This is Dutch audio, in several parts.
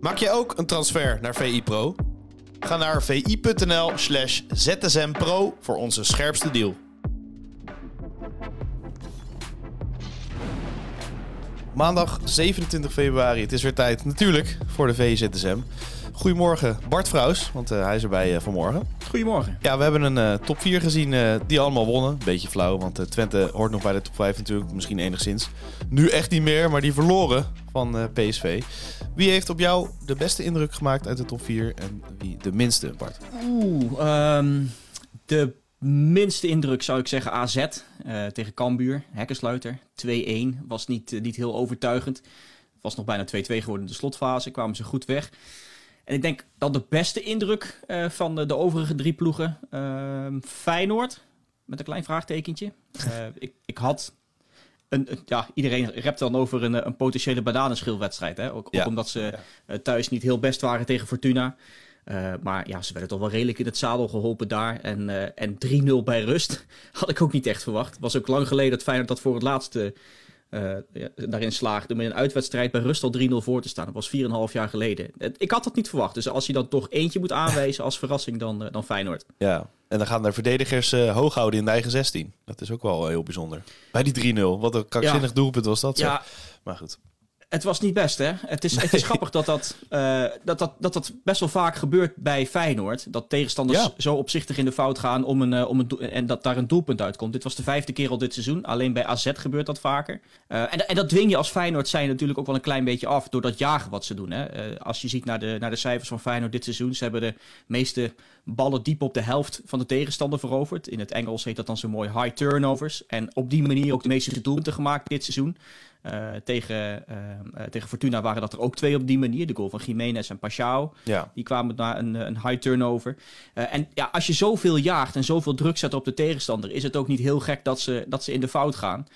Maak je ook een transfer naar VI Pro? Ga naar vi.nl slash zsmpro voor onze scherpste deal. Maandag 27 februari. Het is weer tijd natuurlijk voor de VZSM. Goedemorgen Bart Vrouws, want uh, hij is erbij uh, vanmorgen. Goedemorgen. Ja, we hebben een uh, top 4 gezien die allemaal wonnen. Beetje flauw, want Twente hoort nog bij de top 5 natuurlijk, misschien enigszins. Nu echt niet meer, maar die verloren van PSV. Wie heeft op jou de beste indruk gemaakt uit de top 4 en wie de minste, Bart? Oeh, um, de minste indruk zou ik zeggen AZ uh, tegen Cambuur. Hekkensluiter, 2-1. Was niet, uh, niet heel overtuigend. Was nog bijna 2-2 geworden in de slotfase. Kwamen ze goed weg. En ik denk dat de beste indruk uh, van de, de, overige drie ploegen... Ehm, Feyenoord, met een klein vraagtekentje. ik, ik had een, ja, iedereen rept dan over een, een potentiële bananenschilwedstrijd. Hè? Ook, ja. omdat ze ja. thuis niet heel best waren tegen Fortuna. Uh, maar ja, ze werden toch wel redelijk in het zadel geholpen daar. En, uh, en 3-0 bij rust had ik ook niet echt verwacht. Het was ook lang geleden dat Feyenoord dat voor het laatste uh, ja, daarin slaagde. Met een uitwedstrijd bij rust al 3-0 voor te staan. Dat was 4,5 jaar geleden. Ik had dat niet verwacht. Dus als je dan toch eentje moet aanwijzen als verrassing, dan, dan Feyenoord. Ja, en dan gaan de verdedigers hoog houden in de eigen 16. Dat is ook wel heel bijzonder. Bij die 3-0. Wat een krankzinnig ja. doelpunt was dat. Ja. Maar goed. Het was niet best, hè? Het is, het is grappig dat dat, uh, dat, dat, dat dat best wel vaak gebeurt bij Feyenoord. Dat tegenstanders ja. zo opzichtig in de fout gaan om een, uh, om een en dat daar een doelpunt uitkomt. Dit was de vijfde keer al dit seizoen. Alleen bij AZ gebeurt dat vaker. Uh, en, en dat dwing je als Feyenoord zijn natuurlijk ook wel een klein beetje af door dat jagen wat ze doen. Hè? als je ziet naar de, naar de cijfers van Feyenoord dit seizoen. Ze hebben de meeste ballen diep op de helft van de tegenstander veroverd. In het Engels heet dat dan zo mooi high turnovers. En op die manier ook de meeste doelpunten gemaakt dit seizoen. Uh, tegen, uh, uh, tegen Fortuna waren dat er ook twee op die manier. De goal van Jiménez en Pachao. Ja. Die kwamen naar een, een high turnover. en ja, als je zoveel jaagt en zoveel druk zet op de tegenstander... is het ook niet heel gek dat ze, dat ze in de fout gaan.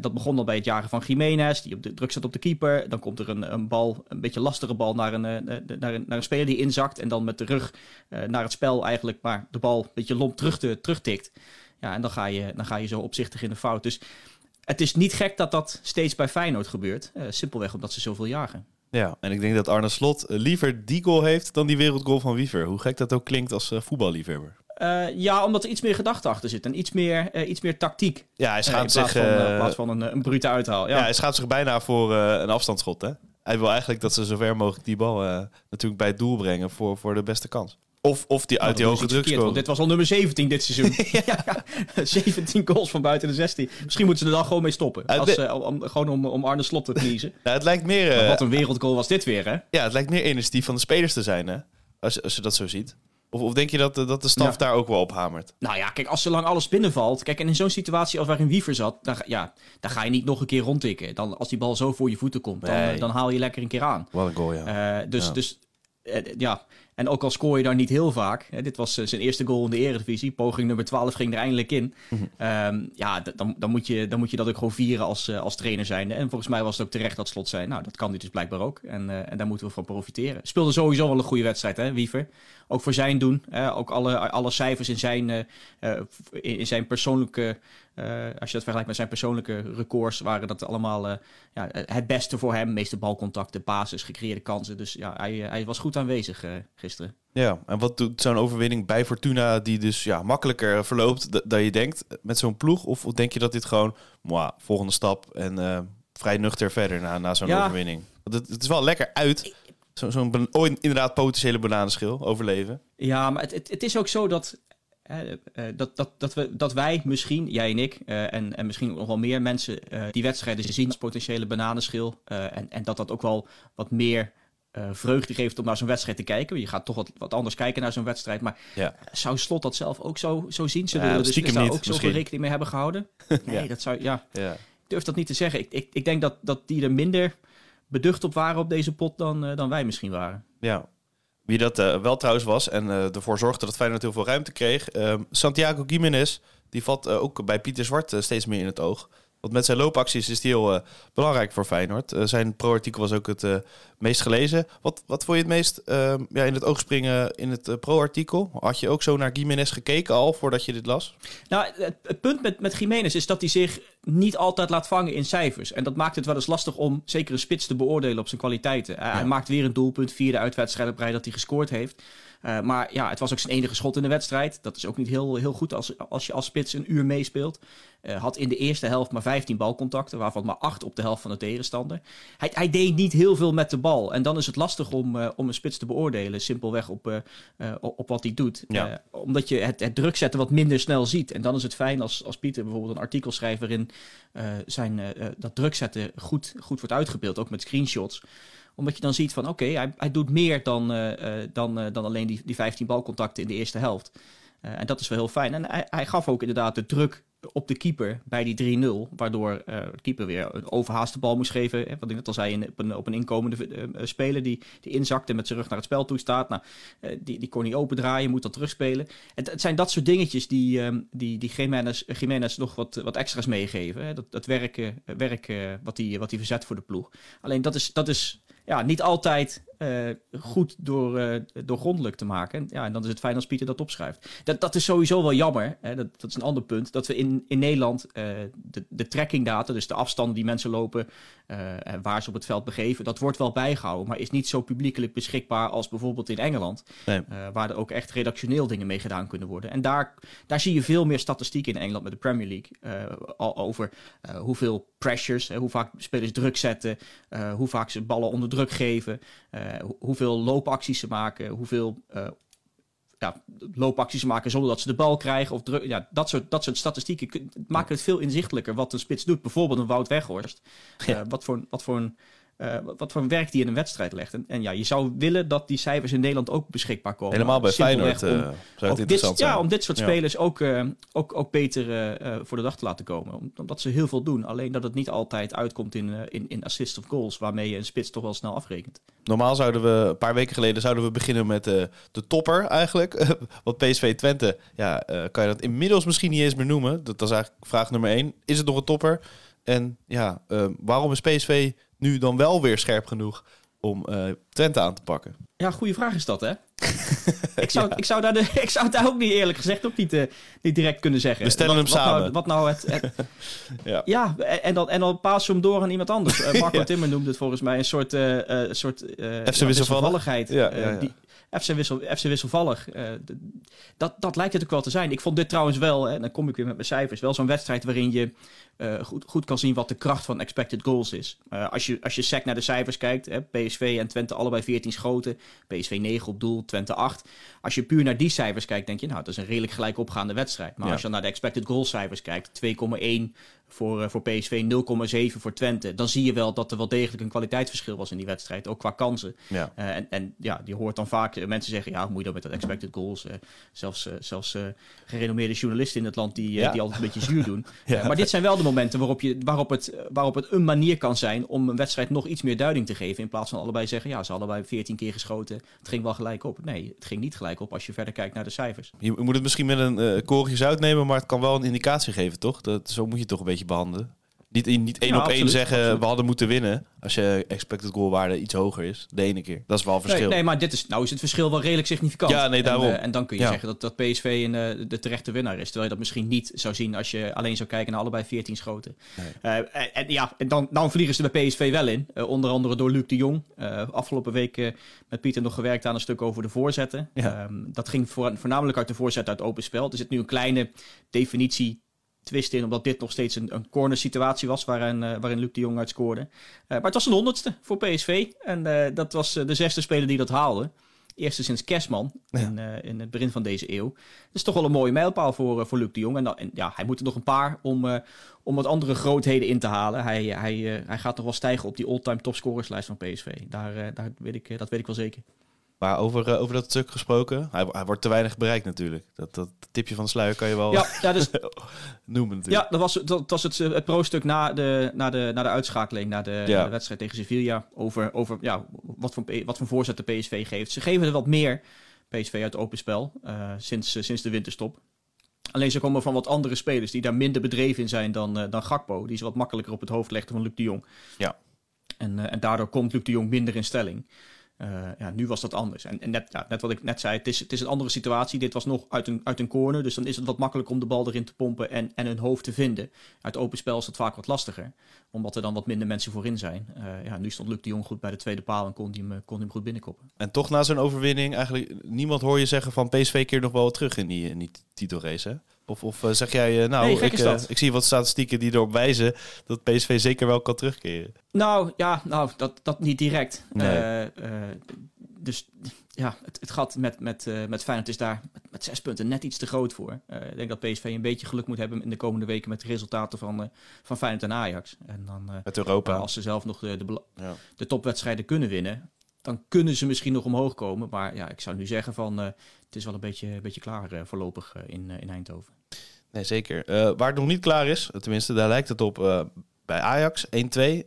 dat begon al bij het jagen van Jiménez, die op de druk zet op de keeper. Dan komt er een, een bal, een beetje lastige bal naar een, naar een, naar een speler die inzakt. En dan met de rug naar het spel eigenlijk maar de bal een beetje lomp terug te, terugtikt. Ja, en dan ga, je, dan ga je zo opzichtig in de fout. Dus het is niet gek dat dat steeds bij Feyenoord gebeurt. Uh, simpelweg omdat ze zoveel jagen. Ja, en ik denk dat Arne Slot liever die goal heeft dan die wereldgoal van Wiever. Hoe gek dat ook klinkt als uh, voetballiefhebber. Uh, ja, omdat er iets meer gedachte achter zit en iets meer, iets meer tactiek. Ja, hij schaamt zich... Van, in plaats van een, een brute uithaal. Ja. ja. hij schaamt zich bijna voor een afstandsschot, hè? Hij wil eigenlijk dat ze zo ver mogelijk die bal natuurlijk bij het doel brengen voor, voor de beste kans. Of, of die uit die hoge druk Dit was al nummer 17 dit seizoen. ja. ja, 17 goals van buiten de 16. Misschien moeten ze er dan gewoon mee stoppen. Als, uh, om, gewoon om, om Arne Slot te kniezen. nou, het lijkt meer... Uh, wat een wereldgoal was dit weer, hè? Ja, het lijkt meer initiatief van de spelers te zijn, hè? Als, als je dat zo ziet. Of, of denk je dat, dat de staf daar ook wel op hamert? Nou ja, kijk, als zolang alles binnenvalt... Kijk, en in zo'n situatie als waarin Wiever zat... Dan, ja, dan ga je niet nog een keer rondtikken. Dan, als die bal zo voor je voeten komt, dan, nee. dan haal je lekker een keer aan. Wat een goal, ja. Dus... ja. dus ja, en ook al scoor je daar niet heel vaak. Hè, dit was uh, zijn eerste goal in de eredivisie. Poging nummer 12 ging er eindelijk in. Mm -hmm. um, ja, dan, dan, moet je, dan moet je dat ook gewoon vieren als, uh, als trainer zijn. En volgens mij was het ook terecht dat Slot zei... nou, dat kan dit dus blijkbaar ook. En, uh, en daar moeten we van profiteren. Speelde sowieso wel een goede wedstrijd, hè, Wiever. Ook voor zijn doen. ook alle, alle cijfers in zijn, in zijn persoonlijke... Uh, als je dat vergelijkt met zijn persoonlijke records, waren dat allemaal uh, ja, het beste voor hem. Meeste balcontacten, basis, gecreëerde kansen. Dus ja, hij, hij was goed aanwezig gisteren. Ja, en wat doet zo'n overwinning bij Fortuna, die dus ja, makkelijker verloopt dan je denkt met zo'n ploeg? Of, denk je dat dit gewoon, moi, volgende stap en vrij nuchter verder na, na zo'n ja. overwinning? Want het, het, is wel lekker uit. Zo'n zo inderdaad potentiële bananenschil overleven. Ja, maar het, het, het is ook zo dat dat, dat, dat, we, dat wij misschien, jij en ik, uh, en, en misschien nog wel meer mensen, die wedstrijden zien als potentiële bananenschil. en, en dat dat ook wel wat meer vreugde geeft om naar zo'n wedstrijd te kijken. Je gaat toch wat, wat anders kijken naar zo'n wedstrijd. Maar ja. zou Slot dat zelf ook zo, zo zien? Zullen ja, we dus, dus daar ook zoveel rekening mee hebben gehouden? Nee, ja. dat zou, ja. ja. Ik durf dat niet te zeggen. Ik, ik, ik denk dat, dat die er minder beducht op waren op deze pot dan, dan wij misschien waren. Ja, wie dat uh, wel trouwens was en uh, ervoor zorgde dat Feyenoord heel veel ruimte kreeg. Uh, Santiago Gimenez, die valt ook bij Pieter Zwart steeds meer in het oog. Want met zijn loopacties is hij heel belangrijk voor Feyenoord. zijn pro-artikel was ook het meest gelezen. Wat, wat vond je het meest ja, in het oog springen in het pro-artikel? Had je ook zo naar Gimenez gekeken al voordat je dit las? Nou, het, het punt met, met Gimenez is dat hij zich niet altijd laat vangen in cijfers. En dat maakt het wel eens lastig om zeker een spits te beoordelen op zijn kwaliteiten. Uh, Hij maakt weer een doelpunt, vierde uitwedstrijd op rij dat hij gescoord heeft. Uh, maar ja, het was ook zijn enige schot in de wedstrijd. Dat is ook niet heel, heel goed als, als je als spits een uur meespeelt. Uh, had in de eerste helft maar 15 balcontacten, waarvan maar 8 op de helft van de tegenstander. Hij, hij deed niet heel veel met de bal. En dan is het lastig om, uh, om een spits te beoordelen, simpelweg op, op wat hij doet. Ja. omdat je het, het druk zetten wat minder snel ziet. En dan is het fijn als, als Pieter bijvoorbeeld een artikel schrijft waarin zijn, dat druk zetten goed, goed wordt uitgebeeld, ook met screenshots omdat je dan ziet van oké, hij, hij doet meer dan, uh, dan, uh, dan alleen die, die 15 balcontacten in de eerste helft. En dat is wel heel fijn. En hij, hij, gaf ook inderdaad de druk op de keeper bij die 3-0. Waardoor de keeper weer een overhaaste bal moest geven. Hè, wat ik net al zei, in, op, een, op een inkomende speler die, die inzakt en met zijn rug naar het spel toe staat. Nou, die, die kon niet opendraaien, moet dan terugspelen. Het, het zijn dat soort dingetjes die, um, die, die Jiménez, Jiménez nog wat, wat extra's meegeven. Hè. Dat, dat werk, werk wat hij wat verzet voor de ploeg. Alleen dat is, dat is ja, niet altijd uh, goed door, uh, doorgrondelijk te maken. Ja, en dan is het fijn als Pieter dat opschrijft. Dat, dat is sowieso wel jammer. Hè? Dat, dat is een ander punt. Dat we in, in Nederland uh, de, de trackingdata, dus de afstanden die mensen lopen en waar ze op het veld begeven, dat wordt wel bijgehouden, maar is niet zo publiekelijk beschikbaar als bijvoorbeeld in Engeland. Nee. waar er ook echt redactioneel dingen mee gedaan kunnen worden. En daar, daar zie je veel meer statistiek in Engeland met de Premier League. al over hoeveel pressures, hoe vaak spelers druk zetten, hoe vaak ze ballen onder druk geven. Uh, hoeveel loopacties ze maken, hoeveel uh, ja, loopacties ze maken zonder dat ze de bal krijgen. Of druk, ja, dat, soort, dat soort statistieken maken het veel inzichtelijker wat een spits doet. Bijvoorbeeld een Wout Weghorst. Ja. Wat, voor, wat, voor een, uh, wat voor een werk die in een wedstrijd legt. En, en, ja, je zou willen dat die cijfers in Nederland ook beschikbaar komen. Helemaal bij Feyenoord om, uh, zou het dit, zijn. Ja, om dit soort spelers ook, uh, ook, ook beter voor de dag te laten komen. Omdat ze heel veel doen. Alleen dat het niet altijd uitkomt in, in, in assists of goals. Waarmee je een spits toch wel snel afrekent. Normaal zouden we, een paar weken geleden, zouden we beginnen met de topper eigenlijk. Want PSV Twente, ja, kan je dat inmiddels misschien niet eens meer noemen. Dat, dat is eigenlijk vraag nummer één. Is het nog een topper? En ja, waarom is PSV nu dan wel weer scherp genoeg om uh, Twente aan te pakken? Ja, goede vraag is dat, hè? ik, zou, ja. ik, zou daar de, ik zou daar ook niet eerlijk gezegd ook niet, uh, niet direct kunnen zeggen. We stellen wat, hem wat samen. Nou, wat nou het... het ja. ja, en dan, en dan paas je hem door aan iemand anders. Uh, Marco Ja. Timmer noemde het volgens mij een soort, uh, soort FC wisselvalligheid. Ja. Die, FC, wissel, FC wisselvallig. Uh, dat, dat lijkt het ook wel te zijn. Ik vond dit trouwens wel, en dan kom ik weer met mijn cijfers, wel zo'n wedstrijd waarin je uh, goed, goed kan zien wat de kracht van expected goals is. Uh, als je, als je sec naar de cijfers kijkt, hè, PSV en Twente allebei 14 schoten, PSV 9 op doel, Twente 8. Als je puur naar die cijfers kijkt, denk je, nou, dat is een redelijk gelijk opgaande wedstrijd. Maar Ja. als je naar de expected goals cijfers kijkt, 2,1 voor, uh, voor PSV, 0,7 voor Twente, dan zie je wel dat er wel degelijk een kwaliteitsverschil was in die wedstrijd, ook qua kansen. Ja. Uh, en, en ja, je hoort dan vaak mensen zeggen, ja, hoe moet je dat met dat expected goals? Uh, zelfs zelfs gerenommeerde journalisten in het land die, Ja. die altijd een beetje zuur doen. Ja. maar dit zijn wel de momenten waarop, je, waarop, het, waarop het een manier kan zijn om een wedstrijd nog iets meer duiding te geven. In plaats van allebei zeggen, ja, ze hadden allebei 14 keer geschoten. Het ging wel gelijk op. Nee, het ging niet gelijk op als je verder kijkt naar de cijfers. Je moet het misschien met een korreltje zout nemen, maar het kan wel een indicatie geven, toch? Dat, zo moet je toch een beetje behandelen. Niet, niet één Ja, op één zeggen, absoluut. we hadden moeten winnen. Als je expected goal waarde iets hoger is. De ene keer. Dat is wel een verschil. Nee, nee, maar dit is, nou is het verschil wel redelijk significant. Ja, nee, daarom. En, uh, en dan kun je Ja. zeggen dat, dat PSV een, uh, de terechte winnaar is. Terwijl je dat misschien niet zou zien als je alleen zou kijken naar allebei 14 schoten. Nee. Uh, en, en ja, en dan, dan vliegen ze bij PSV wel in. Onder andere door Luc de Jong. Afgelopen week met Pieter nog gewerkt aan een stuk over de voorzetten. Ja. Um, dat ging voor, voornamelijk uit de voorzet uit open spel. Er zit nu een kleine definitie twist in, omdat dit nog steeds een, een corner situatie was waarin, uh, waarin Luc de Jong uit scoorde. Uh, maar het was een honderdste voor PSV en uh, dat was de zesde speler die dat haalde. Eerste sinds Kersman Ja. in, in, het begin van deze eeuw. Dat is toch wel een mooie mijlpaal voor, voor Luc de Jong. En, dan, en, ja, hij moet er nog een paar om, om wat andere grootheden in te halen. Hij, hij, hij gaat nog wel stijgen op die all-time topscorerslijst van PSV. Daar, daar weet ik, dat weet ik wel zeker. Maar over, uh, over dat stuk gesproken, hij, hij, wordt te weinig bereikt natuurlijk. Dat, dat tipje van de sluier kan je wel ja, ja, dus, noemen natuurlijk. Ja, dat was, dat was het, het pro-stuk na de, na, de, na de uitschakeling, na de, Ja. na de wedstrijd tegen Sevilla. Over, over ja, wat, voor, wat voor voorzet de PSV geeft. Ze geven er wat meer, PSV uit open spel, uh, sinds, uh, sinds de winterstop. Alleen ze komen van wat andere spelers die daar minder bedreven in zijn dan, uh, dan Gakpo. Die ze wat makkelijker op het hoofd legden van Luc de Jong. Ja. En, en daardoor komt Luc de Jong minder in stelling. Ja, nu was dat anders. En, net, ja, net wat ik net zei, het is, het is een andere situatie. Dit was nog uit een, uit een corner, dus dan is het wat makkelijker om de bal erin te pompen en, en hun hoofd te vinden. Uit open spel is dat vaak wat lastiger, omdat er dan wat minder mensen voorin zijn. ja, nu stond Luc de Jong goed bij de tweede paal en kon hij hem, kon hem goed binnenkoppen. En toch na zo'n overwinning, eigenlijk niemand hoor je zeggen van PSV keer nog wel terug in die, in die titelrace, hè? Of, of zeg jij, nou, ik, ik, zie wat statistieken die erop wijzen dat PSV zeker wel kan terugkeren. Nou, ja, nou, dat, dat niet direct. Nee. dus ja, het, het gat met, met, met Feyenoord is daar met, zes punten net iets te groot voor. Ik denk dat PSV een beetje geluk moet hebben in de komende weken met de resultaten van, van Feyenoord en Ajax. En dan, met Europa. als ze zelf nog de, de, ja. de, topwedstrijden kunnen winnen, dan kunnen ze misschien nog omhoog komen. Maar ja, ik zou nu zeggen van het is wel een beetje, een beetje klaar voorlopig in, in Eindhoven. Nee, zeker. waar het nog niet klaar is, tenminste daar lijkt het op bij Ajax 1-2,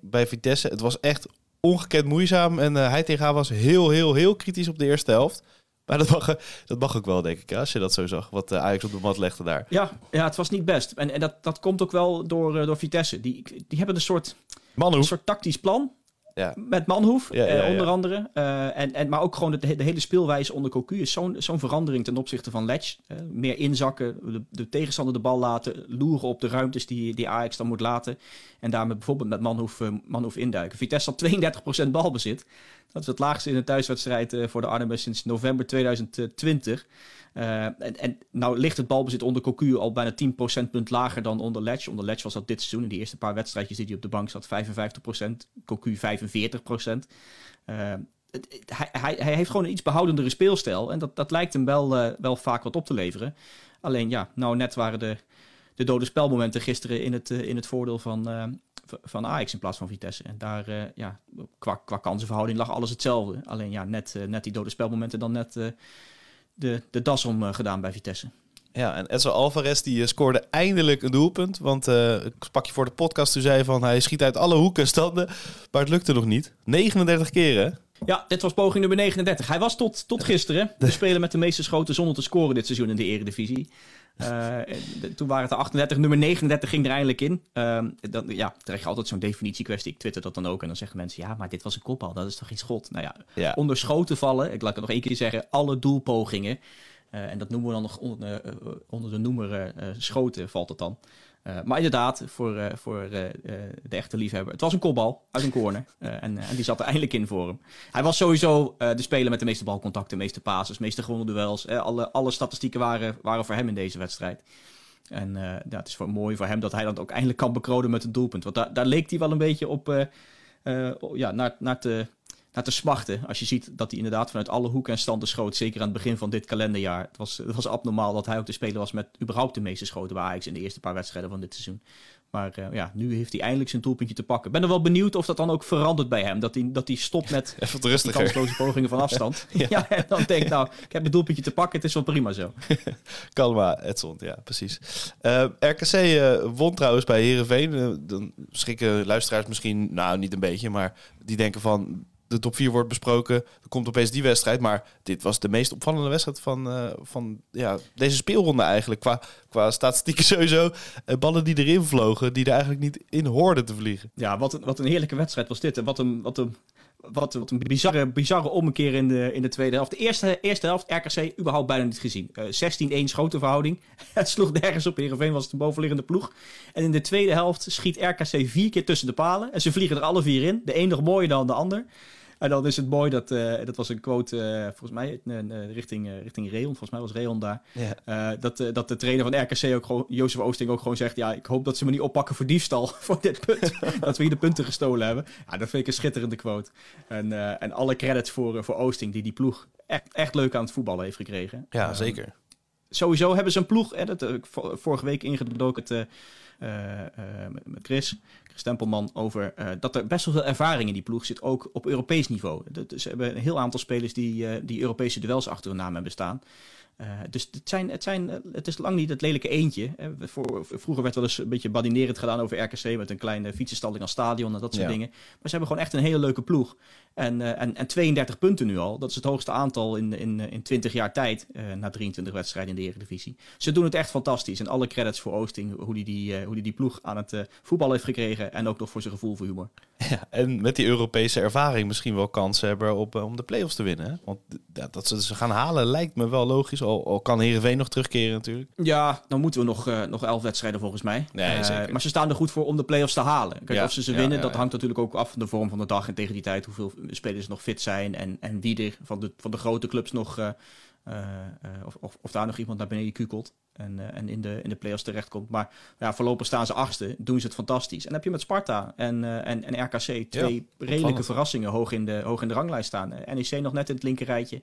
bij Vitesse. Het was echt ongekend moeizaam. En hij tegen haar was heel, heel, heel kritisch op de eerste helft. Maar dat mag, dat mag ook wel, denk ik, als je dat zo zag. Wat Ajax op de mat legde daar. Ja, ja het was niet best. En, en dat, dat komt ook wel door, door Vitesse. Die, die hebben een soort, een soort tactisch plan. Ja. Met Manhoef, eh, onder andere. Uh, en, en, maar ook gewoon de, de hele speelwijze onder Cocu is zo'n zo'n verandering ten opzichte van Letch. Uh, meer inzakken, de, de, tegenstander de bal laten, loeren op de ruimtes die, die Ajax dan moet laten. En daarmee bijvoorbeeld met Manhoef, Manhoef induiken. Vitesse had 32% balbezit. Dat is het laagste in een thuiswedstrijd voor de Arnhemmers sinds november 2020. Uh, en, en nou ligt het balbezit onder Cocu al bijna 10 procentpunt lager dan onder Ledge. Onder Ledge was dat dit seizoen in die eerste paar wedstrijdjes die hij op de bank zat 55 procent. Cocu 45 procent. Uh, hij, hij, hij, heeft gewoon een iets behoudendere speelstijl. En dat, dat lijkt hem wel, wel vaak wat op te leveren. Alleen ja, nou net waren de, de dode spelmomenten gisteren in het, in het voordeel van, van Ajax in plaats van Vitesse. En daar, ja, qua, qua kansenverhouding lag alles hetzelfde. Alleen ja, net, net die dode spelmomenten dan net de, de das om gedaan bij Vitesse. Ja, en Edson Alvarez die scoorde eindelijk een doelpunt. Want uh, ik pak je voor de podcast, toen zei van hij schiet uit alle hoeken en standen. Maar het lukte nog niet. 39 keren. Ja, dit was poging nummer 39. Hij was tot, tot gisteren de speler met de meeste schoten zonder te scoren dit seizoen in de Eredivisie. Uh, toen waren het er 38, nummer 39 ging er eindelijk in. Uh, dan, ja, krijg je altijd zo'n definitiekwestie. Ik twitter dat dan ook en dan zeggen mensen... ja, maar dit was een kopbal, dat is toch geen schot? Nou ja, ja. onder schoten vallen, ik laat het nog één keer zeggen... alle doelpogingen, uh, en dat noemen we dan nog onder, onder de noemer schoten valt het dan... Uh, maar inderdaad, voor, uh, voor uh, de echte liefhebber. Het was een kopbal uit een corner. En, en, die zat er eindelijk in voor hem. Hij was sowieso de speler met de meeste balcontacten, de meeste passes, de meeste gewonnen duels. alle, alle statistieken waren, waren voor hem in deze wedstrijd. En ja, het is voor, mooi voor hem dat hij dat ook eindelijk kan bekronen met een doelpunt. Want daar, daar leek hij wel een beetje op ja, naar, naar te naar te smachten. Als je ziet dat hij inderdaad vanuit alle hoeken en standen schoot. Zeker aan het begin van dit kalenderjaar. Het was, het was abnormaal dat hij ook de speler was met überhaupt de meeste schoten bij Ajax in de eerste paar wedstrijden van dit seizoen. Maar uh, ja, nu heeft hij eindelijk zijn doelpuntje te pakken. Ben er wel benieuwd of dat dan ook verandert bij hem. Dat hij, dat hij stopt met Even kansloze pogingen van afstand. ja. ja. en dan denkt nou, ik heb mijn doelpuntje te pakken. Het is wel prima zo. Kalma, Edson, ja, precies. Uh, eh, RKC uh, eh, won trouwens bij Herenveen. dan schrikken luisteraars misschien, nou niet een beetje, maar die denken van de top 4 wordt besproken. Er komt opeens die wedstrijd. Maar dit was de meest opvallende wedstrijd van, uh, van ja, deze speelronde eigenlijk. Qua, qua statistieken sowieso. Uh, ballen die erin vlogen, die er eigenlijk niet in hoorden te vliegen. Ja, wat een, wat een heerlijke wedstrijd was dit. En wat een, wat een, wat, een bizarre, bizarre ommekeer in de, in de tweede helft. De eerste, eerste helft RKC überhaupt bijna niet gezien. Uh, 16-1 schotenverhouding. Het sloeg nergens op. Heerenveen was de bovenliggende ploeg. En in de tweede helft schiet RKC vier keer tussen de palen. En ze vliegen er alle vier in. De een nog mooier dan de ander. En dan is het mooi dat, uh, dat was een quote, uh, volgens mij, uh, richting, richting Reon. Volgens mij was Reon daar. Dat, dat de trainer van RKC ook gewoon, Jozef Oosting ook gewoon zegt, ja, ik hoop dat ze me niet oppakken voor diefstal voor dit punt. dat we hier de punten gestolen hebben. Ja, dat vind ik een schitterende quote. En, en alle credits voor, voor Oosting, die die ploeg echt, echt leuk aan het voetballen heeft gekregen. Ja, zeker. Sowieso hebben ze een ploeg, hè, dat, vorige week ingedoken het met Chris, Chris Tempelman, over dat er best wel veel ervaring in die ploeg zit, ook op Europees niveau. ze hebben een heel aantal spelers die, die Europese duels achter hun naam hebben staan. Uh, dus het, zijn, het, zijn, het is lang niet het lelijke eentje. Voor, vroeger werd wel eens een beetje badinerend gedaan over RKC met een kleine fietsenstalling als stadion en dat soort dingen. Maar ze hebben gewoon echt een hele leuke ploeg. En, uh, en, en 32 punten nu al. Dat is het hoogste aantal in, in, in 20 jaar tijd. Uh, na 23 wedstrijden in de Eredivisie. Ze doen het echt fantastisch. En alle credits voor Oosting, hoe hij die, hoe die, die ploeg aan het voetbal heeft gekregen. En ook nog voor zijn gevoel voor humor. Ja, en met die Europese ervaring misschien wel kansen hebben op, om de play-offs te winnen. Hè? Want dat ze ze gaan halen lijkt me wel logisch. Al, al kan Heerenveen nog terugkeren natuurlijk. Ja, dan moeten we nog, nog elf wedstrijden volgens mij. Nee, maar ze staan er goed voor om de play-offs te halen. Kijk, of ze ze winnen, dat hangt natuurlijk ook af van de vorm van de dag. En tegen die tijd hoeveel spelers nog fit zijn. En, en wie er van de, van de grote clubs nog eh, eh, of, of, of, daar nog iemand naar beneden kukelt en, eh, en in de, in de play-offs terechtkomt. Maar ja, voorlopig staan ze achtste, doen ze het fantastisch. En heb je met Sparta en, en, en RKC twee redelijke verrassingen hoog in, de, hoog in de ranglijst staan. NEC nog net in het linkerrijtje.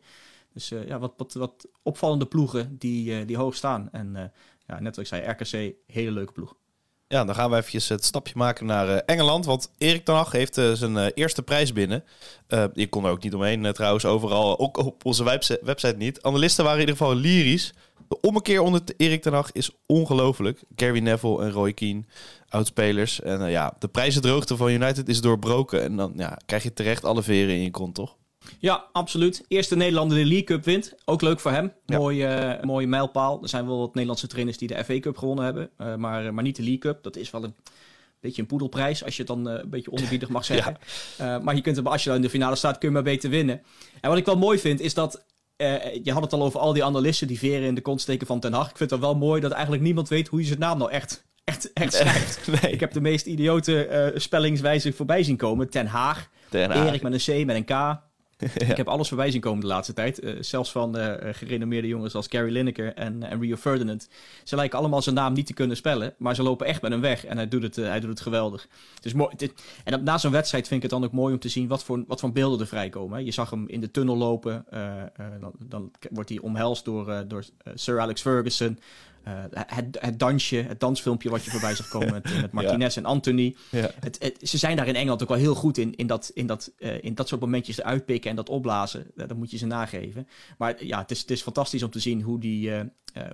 Dus ja, wat, wat, wat opvallende ploegen die, die hoog staan. En ja, net wat ik zei, RKC, hele leuke ploeg. Ja, dan gaan we eventjes het stapje maken naar uh, Engeland. Want Erik ten Hag heeft uh, zijn uh, eerste prijs binnen. je kon er ook niet omheen trouwens, overal. Ook op onze website niet. Analisten waren in ieder geval lyrisch. De ommekeer onder Erik ten Hag is ongelooflijk. Gary Neville en Roy Keane, oudspelers. En ja, de prijzendroogte van United is doorbroken. En dan ja, krijg je terecht alle veren in je kont, toch? Ja, absoluut. Eerste Nederlander die de League Cup wint. Ook leuk voor hem. Ja. Mooie, uh, mooie mijlpaal. Er zijn wel wat Nederlandse trainers die de FA Cup gewonnen hebben. Uh, maar, maar niet de League Cup. Dat is wel een beetje een poedelprijs, als je het dan uh, een beetje onderbiedig mag zeggen. ja. maar je kunt hem, als je dan in de finale staat, kun je maar beter winnen. En wat ik wel mooi vind, is dat... je had het al over al die analisten die veren in de kont steken van Ten Hag. Ik vind het wel mooi dat eigenlijk niemand weet hoe je zijn naam nou echt, echt, echt schrijft. nee. Ik heb de meest idiote spellingswijze voorbij zien komen. Ten Haag. Ten Haag. Erik met een C, met een K. Ik heb alles voorbij zien komen de laatste tijd. Uh, zelfs van uh, gerenommeerde jongens als Gary Lineker en, en Rio Ferdinand. Ze lijken allemaal zijn naam niet te kunnen spellen, maar ze lopen echt met hem weg. En hij doet het, hij doet het geweldig. Dus mooi, dit, en na zo'n wedstrijd vind ik het dan ook mooi om te zien wat voor, wat voor beelden er vrijkomen. Je zag hem in de tunnel lopen. Dan, dan, wordt hij omhelst door, door Sir Alex Ferguson. Uh, het, het, dansje, het dansfilmpje wat je voorbij zag komen met, met Martinez en Anthony. Ja. Het, ze zijn daar in Engeland ook wel heel goed in, in, dat, in, dat, uh, in dat soort momentjes eruit pikken en dat opblazen. Uh, dat moet je ze nageven. Maar ja, het is, het is fantastisch om te zien hoe, die,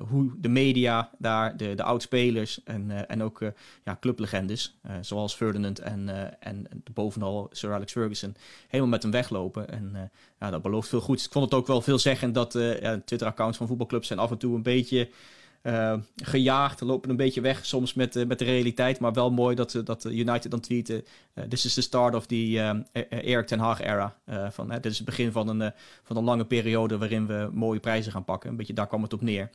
hoe de media daar, de, de oudspelers en, en ook ja, clublegendes, zoals Ferdinand en, en bovenal Sir Alex Ferguson, helemaal met hem weglopen. En ja, dat belooft veel goeds. Ik vond het ook wel veel zeggen dat Twitter-accounts van voetbalclubs zijn af en toe een beetje uh, gejaagd, lopen een beetje weg soms met, uh, met de realiteit. Maar wel mooi dat, dat United dan tweeten. This is the start of the Eric ten Hag era. van, dit is het begin van een, van een lange periode waarin we mooie prijzen gaan pakken. Een beetje daar kwam het op neer.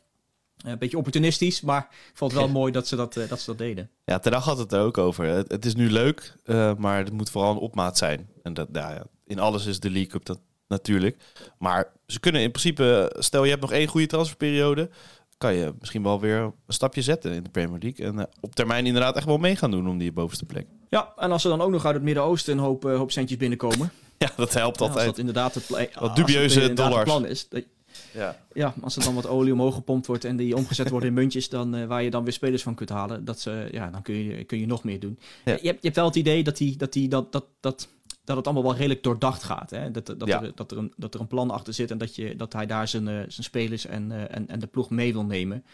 Een beetje opportunistisch, maar ik vond het wel mooi dat ze dat, dat ze dat deden. Ja, ten Hag had het er ook over. Het, het is nu leuk, maar het moet vooral een opmaat zijn. En dat, nou ja, in alles is de League Cup dat natuurlijk. Maar ze kunnen in principe, stel je hebt nog één goede transferperiode kan je misschien wel weer een stapje zetten in de Premier League. En uh, op termijn inderdaad echt wel mee gaan doen om die bovenste plek. Ja, en als er dan ook nog uit het Midden-Oosten een hoop, uh, hoop centjes binnenkomen. ja, dat helpt altijd. Als dat inderdaad het, Wat dubieuze het dollars. plan is. Dat, ja. ja, als er dan wat olie omhoog gepompt wordt en die omgezet worden in muntjes, dan, uh, waar je dan weer spelers van kunt halen, dat ze, ja, dan kun je, kun je nog meer doen. Ja. Je, hebt, je hebt wel het idee dat, die, dat, die, dat, dat, dat dat het allemaal wel redelijk doordacht gaat. Hè? Dat, dat, er, dat, er een, dat er een plan achter zit en dat, je, dat hij daar zijn, uh, zijn spelers en, uh, en, en de ploeg mee wil nemen.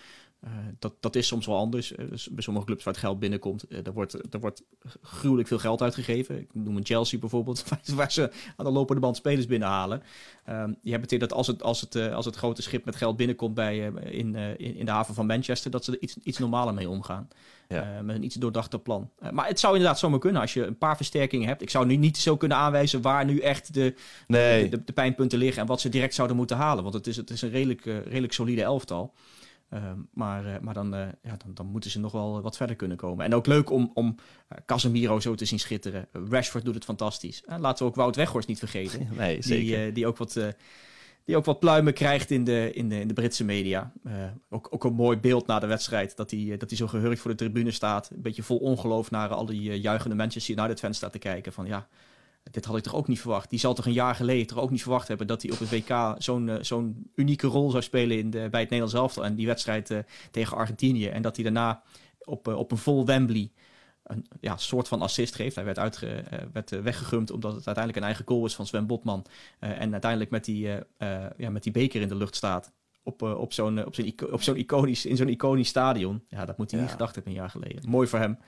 Uh, dat, dat is soms wel anders. Uh, bij sommige clubs waar het geld binnenkomt, uh, er, wordt, er wordt gruwelijk veel geld uitgegeven. Ik noem een Chelsea bijvoorbeeld, waar ze aan de lopende band spelers binnenhalen. Ehm, je hebt het dat als het, als, het, als het grote schip met geld binnenkomt bij, in, in, in de haven van Manchester, dat ze er iets, iets normaler mee omgaan. Ja. met een iets doordachter plan. maar het zou inderdaad zomaar kunnen als je een paar versterkingen hebt. Ik zou nu niet zo kunnen aanwijzen waar nu echt de, nee. de, de, de, pijnpunten liggen en wat ze direct zouden moeten halen. Want het is, het is een redelijk, redelijk solide elftal. Ehm, maar uh, maar dan, uh, ja, dan, dan, moeten ze nog wel wat verder kunnen komen. En ook leuk om, om Casemiro zo te zien schitteren. Rashford doet het fantastisch. laten we ook Wout Weghorst niet vergeten. Nee, zeker. Die, die, ook wat, die ook wat pluimen krijgt in de, in de, in de Britse media. ook, ook een mooi beeld na de wedstrijd. Dat hij, dat hij zo gehurkt voor de tribune staat. Een beetje vol ongeloof naar al die juichende Manchester United fans staat te kijken. Van ja, dit had ik toch ook niet verwacht. Die zal toch een jaar geleden toch ook niet verwacht hebben dat hij op het WK zo'n zo'n unieke rol zou spelen in de, bij het Nederlands elftal en die wedstrijd tegen Argentinië. En dat hij daarna op, op een vol Wembley een ja, soort van assist geeft. Hij werd, uitge, werd weggegumd omdat het uiteindelijk een eigen goal is van Sven Botman. en uiteindelijk met die, ja, met die beker in de lucht staat. Op, op zo'n op zo'n op zo'n iconisch, in zo'n iconisch stadion. Ja, dat moet hij ja. niet gedacht hebben een jaar geleden. Mooi voor hem.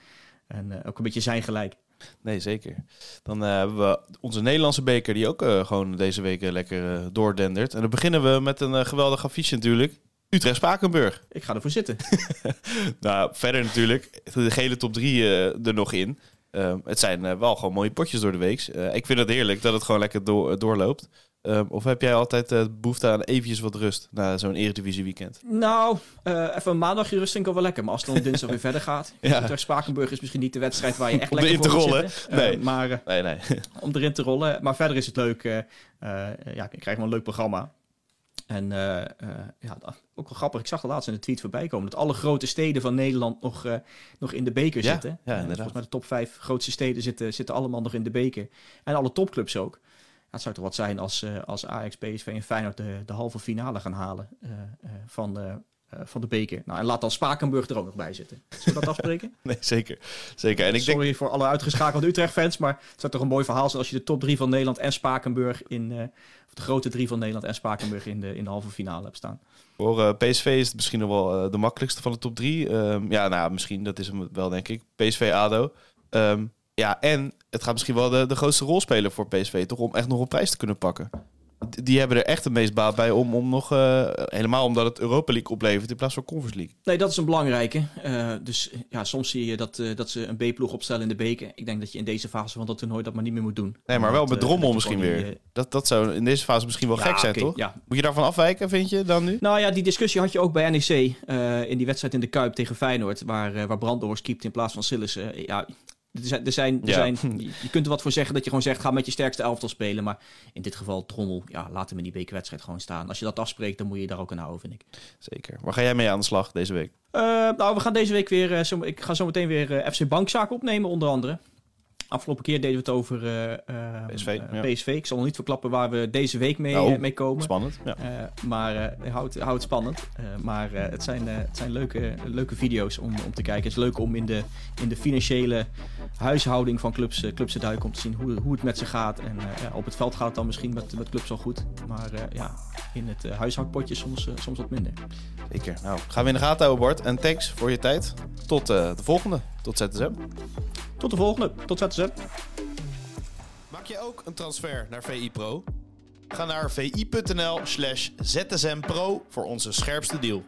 En ook een beetje zijn gelijk. Nee, zeker. Dan uh, hebben we onze Nederlandse beker die ook uh, gewoon deze week lekker doordendert. En dan beginnen we met een geweldig affiche natuurlijk. Utrecht-Spakenburg. Ik ga ervoor zitten. nou, verder natuurlijk de gele top 3 uh, er nog in. Uh, het zijn uh, wel gewoon mooie potjes door de week. ik vind het heerlijk dat het gewoon lekker do doorloopt. Ehm, of heb jij altijd behoefte aan eventjes wat rust na zo'n Eredivisie weekend? Nou, even een maandagje rust vind ik wel lekker. Maar als het dan dinsdag weer verder gaat. ja. Spakenburg is misschien niet de wedstrijd waar je echt lekker voor te rollen. nee. Maar, nee, nee. om erin te rollen. Maar verder is het leuk. ja, ik krijg wel een leuk programma. En ja, ook wel grappig. Ik zag de laatst in de tweet voorbij komen dat alle grote steden van Nederland nog, nog in de beker ja, zitten. Ja, inderdaad. volgens mij de top vijf grootste steden zitten, zitten allemaal nog in de beker. En alle topclubs ook het zou toch wat zijn als, als Ajax, PSV en Feyenoord de, de halve finale gaan halen van, van de beker. Nou, en laat dan Spakenburg er ook nog bij zitten. Zullen we dat afspreken? nee, zeker. zeker. En ik Sorry denk... voor alle uitgeschakelde Utrecht-fans, maar het zou toch een mooi verhaal zijn als je de top drie van Nederland en Spakenburg in... of de grote drie van Nederland en Spakenburg in de, in de halve finale hebt staan. Voor PSV is het misschien nog wel de makkelijkste van de top drie. Um, ja, nou, misschien, dat is hem wel, denk ik. PSV-ADO. Um, ja, en het gaat misschien wel de, de grootste rol spelen voor PSV, toch? Om echt nog een prijs te kunnen pakken. Die hebben er echt het meest baat bij om, om nog... Uh, helemaal omdat het Europa League oplevert in plaats van Conference League. Nee, dat is een belangrijke. Uh, dus ja, soms zie je dat, uh, dat ze een B-ploeg opstellen in de beker. Ik denk dat je in deze fase van dat toernooi dat maar niet meer moet doen. Nee, maar wel met Drommel misschien weer. Dat, dat zou in deze fase misschien wel ja, gek zijn, okay, toch? Ja. Moet je daarvan afwijken, vind je, dan nu? Nou ja, die discussie had je ook bij NEC in die wedstrijd in de Kuip tegen Feyenoord. Waar, waar Brandhorst keept in plaats van Sillissen. ja, er zijn, er zijn, er ja. zijn, je kunt er wat voor zeggen dat je gewoon zegt, ga met je sterkste elftal spelen. Maar in dit geval Trommel, ja, laat hem in die bekerwedstrijd gewoon staan. Als je dat afspreekt, dan moet je daar ook aan houden, vind ik. Zeker. Waar ga jij mee aan de slag deze week? Uh, nou, we gaan deze week weer, uh, zo, ik ga zo meteen weer uh, FC Bankzaken opnemen, onder andere. Afgelopen keer deden we het over uh, uh, PSV, uh, PSV. Ik zal nog niet verklappen waar we deze week mee, nou, mee komen. Spannend. Ja. maar houd, houd het spannend. maar het zijn, het zijn leuke, leuke video's om, om te kijken. Het is leuk om in de, in de financiële huishouding van clubs, clubs te duiken. Om te zien hoe, hoe het met ze gaat. En op het veld gaat het dan misschien met, met clubs al goed. Maar ja, in het huishoudpotje soms, soms wat minder. Zeker. Nou, gaan we in de gaten houden, Bart. En thanks voor je tijd. Tot de volgende. Tot ZSM. Tot de volgende. Tot ZSM. Maak je ook een transfer naar VI Pro? Ga naar vi.nl slash zsmpro voor onze scherpste deal.